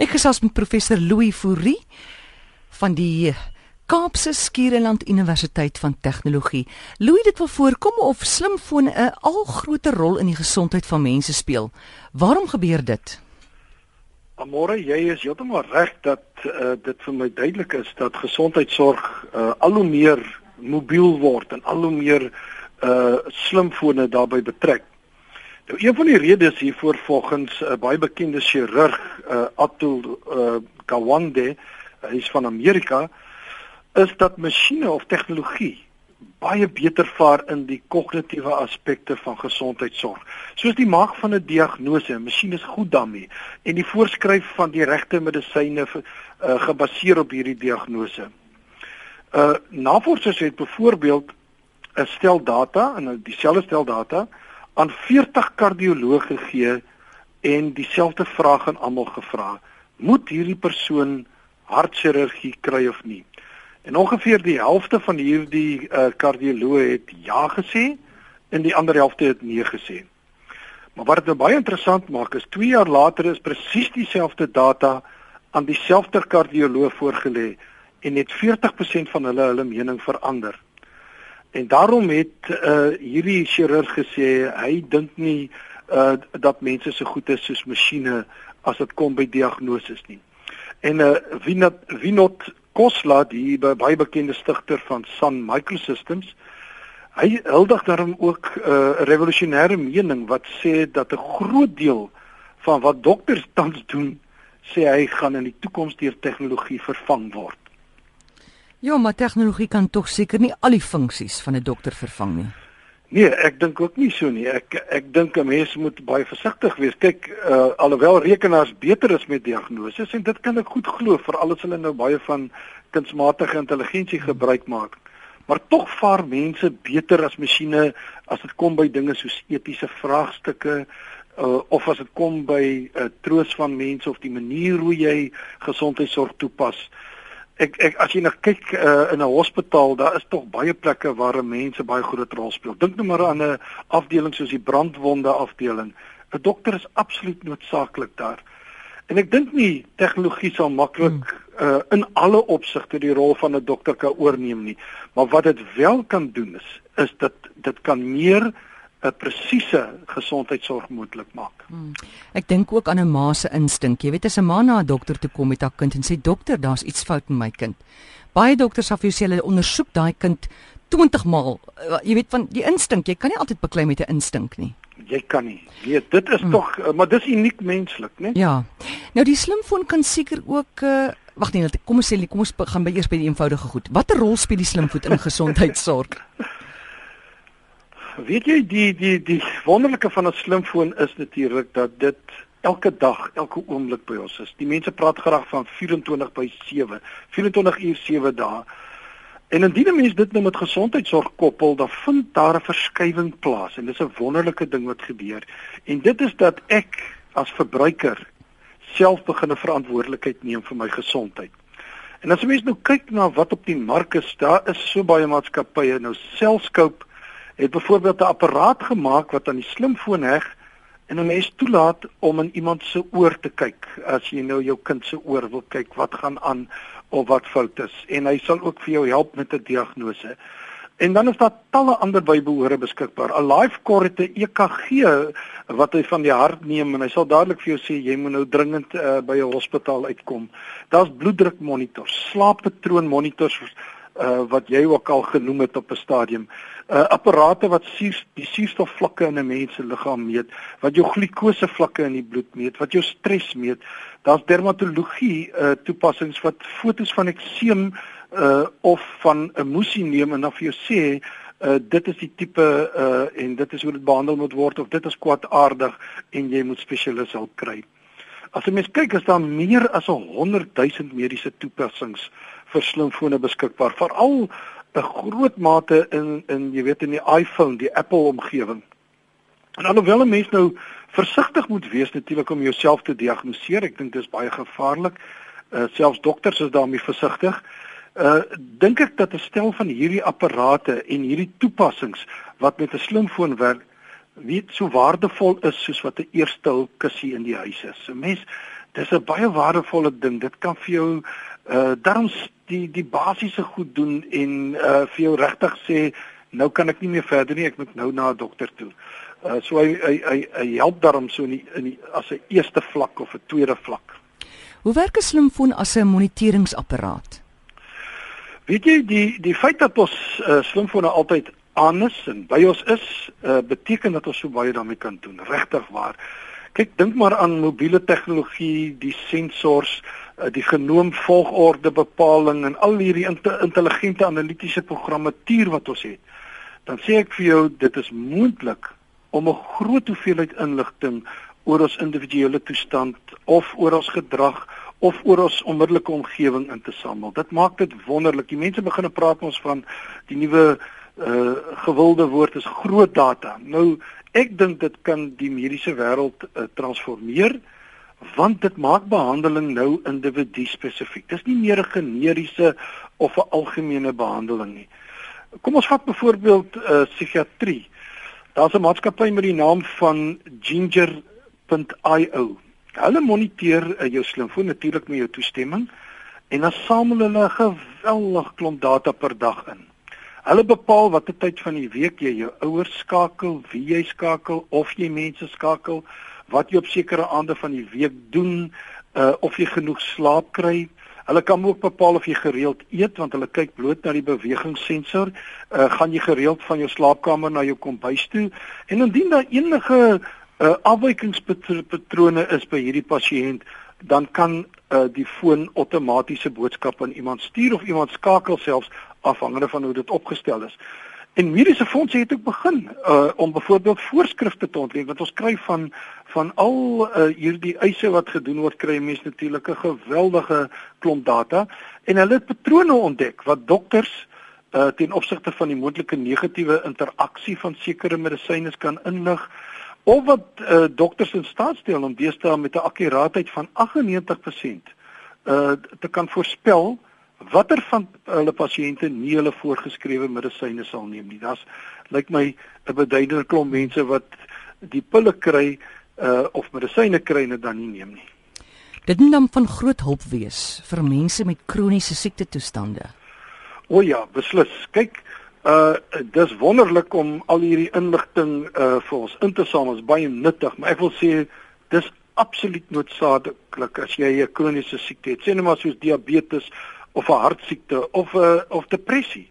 Ek gesels met professor Louis Fourie van die Kaapse Skiereiland Universiteit van Tegnologie. Louis, dit wil voorkom of slimfone 'n al groter rol in die gesondheid van mense speel. Waarom gebeur dit? Amore, jy is heeltemal reg dat uh, dit vir my duidelik is dat gesondheidsorg uh, al hoe meer mobiel word en al hoe meer uh slimfone daarbey betrek. Nou een van die redes hiervoor volgens 'n uh, baie bekende chirurg, uh, Atul uh, Gawande, hy is van Amerika, is dat masjiene of tegnologie baie beter vaar in die kognitiewe aspekte van gesondheidsorg. Soos die maak van 'n diagnose, 'n masjien is goed daarmee en die voorskryf van die regte medisyne uh, gebaseer op hierdie diagnose. Uh navorsers het byvoorbeeld 'n stel data en dieselfde stel data aan 40 kardioloë gegee en dieselfde vraag aan almal gevra: Moet hierdie persoon hartchirurgie kry of nie? En ongeveer die helfte van hierdie uh, kardioloë het ja gesê en die ander helfte het nee gesê. Maar wat dit nou baie interessant maak is 2 jaar later is presies dieselfde data aan dieselfde kardioloog voorgelê en net 40% van hulle hulle mening verander. En daarom het uh hierdie chirurg gesê hy dink nie uh dat mense so goed is soos masjiene as dit kom by diagnose nie. En uh Vinod Vinod Kosla, die baie bekende stigter van Sun Microsystems, hy huldig daarom ook 'n uh, revolusionêre mening wat sê dat 'n groot deel van wat dokters tans doen, sê hy gaan in die toekoms deur tegnologie vervang word. Ja, maar tegnologie kan tog seker nie al die funksies van 'n dokter vervang nie. Nee, ek dink ook nie so nie. Ek ek dink 'n mens moet baie versigtig wees. Kyk, uh, alhoewel rekenaars beter is met diagnose en dit kan ek goed glo vir alles hulle nou baie van kunsmatige intelligensie gebruik maak. Maar tog vaar mense beter as masjiene as dit kom by dinge soos etiese vraagstukke uh, of as dit kom by uh, troos van mense of die manier hoe jy gesondheidsorg toepas ek ek as jy nou kyk uh, in 'n hospitaal, daar is tog baie plekke waar mense baie groot rol speel. Dink nou maar aan 'n afdeling soos die brandwonde afdeling. 'n Dokter is absoluut noodsaaklik daar. En ek dink nie tegnologie sal maklik hmm. uh, in alle opsigte die rol van 'n dokter kan oorneem nie. Maar wat dit wel kan doen is is dat dit kan meer 'n presiese gesondheidsorg moontlik maak. Hmm. Ek dink ook aan 'n ma se instink. Jy weet as 'n ma na 'n dokter toe kom met haar kind en sê dokter, daar's iets fout met my kind. Baie dokters sal vir jou sê hulle ondersoek daai kind 20 maal. Uh, jy weet van die instink, jy kan nie altyd beklei met 'n instink nie. Jy kan nie. Nee, dit is hmm. tog, uh, maar dis uniek menslik, né? Ja. Nou die slimfoon kan seker ook uh, Wag nee, kom ons sê kom ons gaan by eers by die eenvoudige goed. Watter rol speel die slimfoon in gesondheidsorg? Weet jy die die die wonderlike van 'n slimfoon is natuurlik dat dit elke dag, elke oomblik by ons is. Die mense praat graag van 24 by 7, 24 uur 7 dae. En indien 'n mens dit nou met gesondheidsorg koppel, dan vind daar 'n verskywing plaas en dis 'n wonderlike ding wat gebeur. En dit is dat ek as verbruiker self begin 'n verantwoordelikheid neem vir my gesondheid. En as jy mens nou kyk na wat op die mark is, daar is so baie maatskappye nou selfskoop het byvoorbeeld 'n apparaat gemaak wat aan die slimfoon heg en 'n mens toelaat om in iemand se oor te kyk as jy nou jou kind se oor wil kyk wat gaan aan of wat fout is en hy sal ook vir jou help met 'n diagnose. En dan is daar talle ander bybehore beskikbaar. 'n Live core het 'n EKG wat hy van die hart neem en hy sal dadelik vir jou sê jy moet nou dringend uh, by 'n hospitaal uitkom. Daar's bloeddrukmonitors, slaappatroon monitors uh, wat jy ook al genoem het op 'n stadium. Uh apparate wat suur die suurstofvlakke in 'n mens se liggaam meet, wat jou glikosevlakke in die bloed meet, wat jou stres meet. Daar's dermatologie uh toepassings wat fotos van ekseem uh of van 'n moesie neem en dan vir jou sê uh dit is die tipe uh en dit is hoe dit behandel moet word of dit is kwaadaardig en jy moet spesialis hulp kry. As jy mens kyk, is daar meer as 100 000 mediese toepassings vir slimfone beskikbaar, veral 'n groot mate in in jy weet in die iPhone, die Apple omgewing. En alhoewel 'n mens nou versigtig moet wees natuurlik om jouself te diagnoseer, ek dink dit is baie gevaarlik. Uh selfs dokters is daarmee versigtig. Uh dink ek dat 'n stel van hierdie apparate en hierdie toepassings wat met 'n slimfoon werk, weet so waardevol is soos wat 'n eerste hulp kussie in die huis is. 'n Mens Dis 'n baie waardevolle ding. Dit kan vir jou uh daarom die die basiese goed doen en uh vir jou regtig sê nou kan ek nie meer verder nie, ek moet nou na 'n dokter toe. Uh so hy hy hy, hy help daarom so in die, in die as 'n eerste vlak of 'n tweede vlak. Hoe werk 'n slimfoon as 'n moniteringsapparaat? Weet jy die die feit dat ons uh, slimfone altyd aan is en by ons is, uh, beteken dat ons so baie daarmee kan doen. Regtig waar. Kyk, dink maar aan mobiele tegnologie, die sensors, uh, die genoomvolgorde bepaling en al hierdie intelligente analitiese programmatuur wat ons het. Dan sê ek vir jou dit is moontlik om 'n groot hoeveelheid inligting oor ons individuele toestand of oor ons gedrag of oor ons onmiddellike omgewing in te samel. Dit maak dit wonderlik. Die mense begin praat ons van die nuwe uh gewilde woord is groot data. Nou ek dink dit kan die mediese wêreld uh, transformeer want dit maak behandeling nou individu spesifiek. Dis nie meer 'n generiese of 'n algemene behandeling nie. Kom ons vat byvoorbeeld uh psigiatrie. Daar's 'n maatskappy met die naam van Ginger.io Hulle moniteer uh, jou slimfoon natuurlik met jou toestemming en dan samel hulle 'n geweldig klomp data per dag in. Hulle bepaal watter tyd van die week jy jou ouers skakel, wie jy skakel of jy mense skakel, wat jy op sekere aande van die week doen, uh, of jy genoeg slaap kry. Hulle kan ook bepaal of jy gereeld eet want hulle kyk bloot na die bewegingssensor. Uh, gaan jy gereeld van jou slaapkamer na jou kombuis toe? En indien daar enige uh, afwykingspatrone is by hierdie pasiënt, dan kan uh, die foon outomatiese boodskappe aan iemand stuur of iemand skakel selfs afhangende van hoe dit opgestel is. En mediese fondse het ook begin uh, om byvoorbeeld voorskrifte te ontleed wat ons kry van van al uh, hierdie eise wat gedoen word kry mense natuurlik 'n geweldige klomp data. En hulle het patrone ontdek wat dokters uh, ten opsigte van die moontlike negatiewe interaksie van sekere medisyne kan inlig of wat uh, dokters in staat stel om deesdae met 'n akkuraatheid van 98% uh te kan voorspel watter van hulle pasiënte nie hulle voorgeskrewe medisyne sal neem nie. Das lyk my 'n beduidende klomp mense wat die pille kry uh of medisyne kry en dit dan nie neem nie. Dit moet dan van groot hulp wees vir mense met kroniese siekte toestande. O ja, beslis. Kyk, Uh dis wonderlik om al hierdie inligting uh vir ons in te samel. Dit is baie nuttig, maar ek wil sê dis absoluut noodsaaklik as jy 'n kroniese siekte het, sê net maar soos diabetes of 'n hartsiekte of 'n uh, of depressie.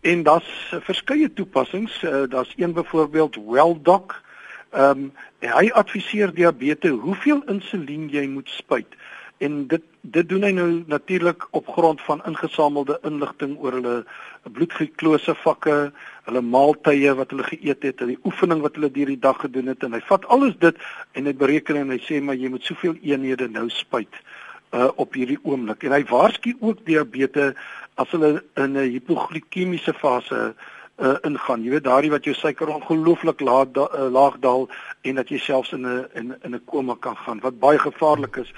En daar's verskeie toepassings. Uh, daar's een byvoorbeeld WellDoc. Ehm um, hy adviseer diabetes hoeveel insulien jy moet spuit en dit dit doen hy nou natuurlik op grond van ingesamelde inligting oor hulle bloedglukose vakke, hulle maaltye wat hulle geëet het, die oefening wat hulle deur die dag gedoen het en hy vat alles dit en hy bereken en hy sê maar jy moet soveel eenhede nou spuit uh op hierdie oomblik. En hy waarsku ook diabetes as hulle in 'n hipoglikemiese fase uh ingaan. Jy weet daardie wat jou suiker ongelooflik laag da, uh, laag daal en dat jy selfs in 'n in in 'n koma kan gaan wat baie gevaarlik is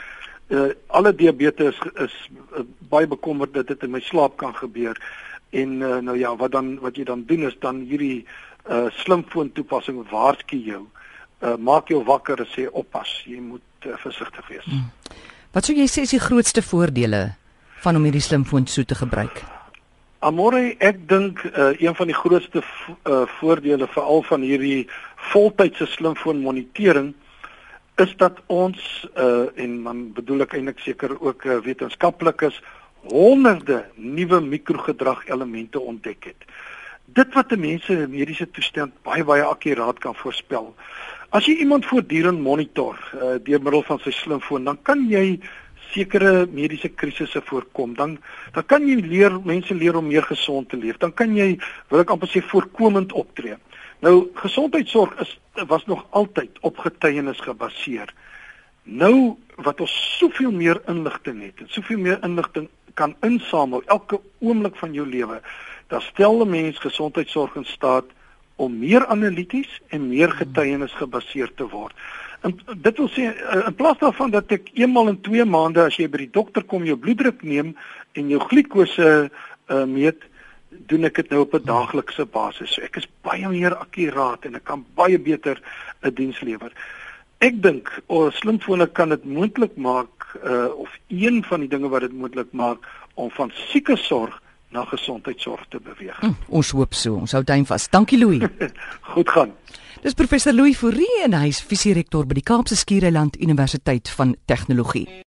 uh, alle diabetes is, is uh, baie bekommerd dat dit in my slaap kan gebeur. En uh, nou ja, wat dan wat jy dan doen is dan hierdie uh, slimfoon toepassing waarsku jou. Uh, maak jou wakker en sê oppas, jy moet uh, versigtig wees. Hmm. Wat sou jy sê is die grootste voordele van om hierdie slimfoon so te gebruik? Amore, ek dink uh, een van die grootste uh, voordele veral van hierdie voltydse slimfoon monitering is dat ons uh en dan bedoel ek eintlik seker ook uh, wetenskaplikes honderde nuwe mikrogedrag elemente ontdek het. Dit wat 'n mens se mediese toestand baie baie akkuraat kan voorspel. As jy iemand voortdurend monitor uh deur middel van sy slimfoon, dan kan jy sekere mediese krisisse voorkom. Dan dan kan jy leer mense leer om meer gesond te leef. Dan kan jy wil ek amper sê voorkomend optree. Nou gesondheidsorg is was nog altyd op getuienis gebaseer. Nou wat ons soveel meer inligting het en soveel meer inligting kan insamel elke oomblik van jou lewe, dan stel 'n mens gesondheidsorg in staat om meer analities en meer getuienis gebaseer te word. En dit wil sê eh, in plaas daarvan dat ek eenmal in 2 maande as jy by die dokter kom jou bloeddruk neem en jou glikose uh, meet, doen ek dit nou op 'n daaglikse basis. So ek is baie meer akkuraat en ek kan baie beter 'n diens lewer. Ek dink ons slimfone kan dit moontlik maak uh of een van die dinge wat dit moontlik maak om van sieke sorg na gesondheidsorg te beweeg. Hm, ons hoop so. Ons hou duim vas. Dankie Louis. Goed gaan. Dis professor Louis Fourie en hy is visierektor by die Kaapse Skiereiland Universiteit van Tegnologie.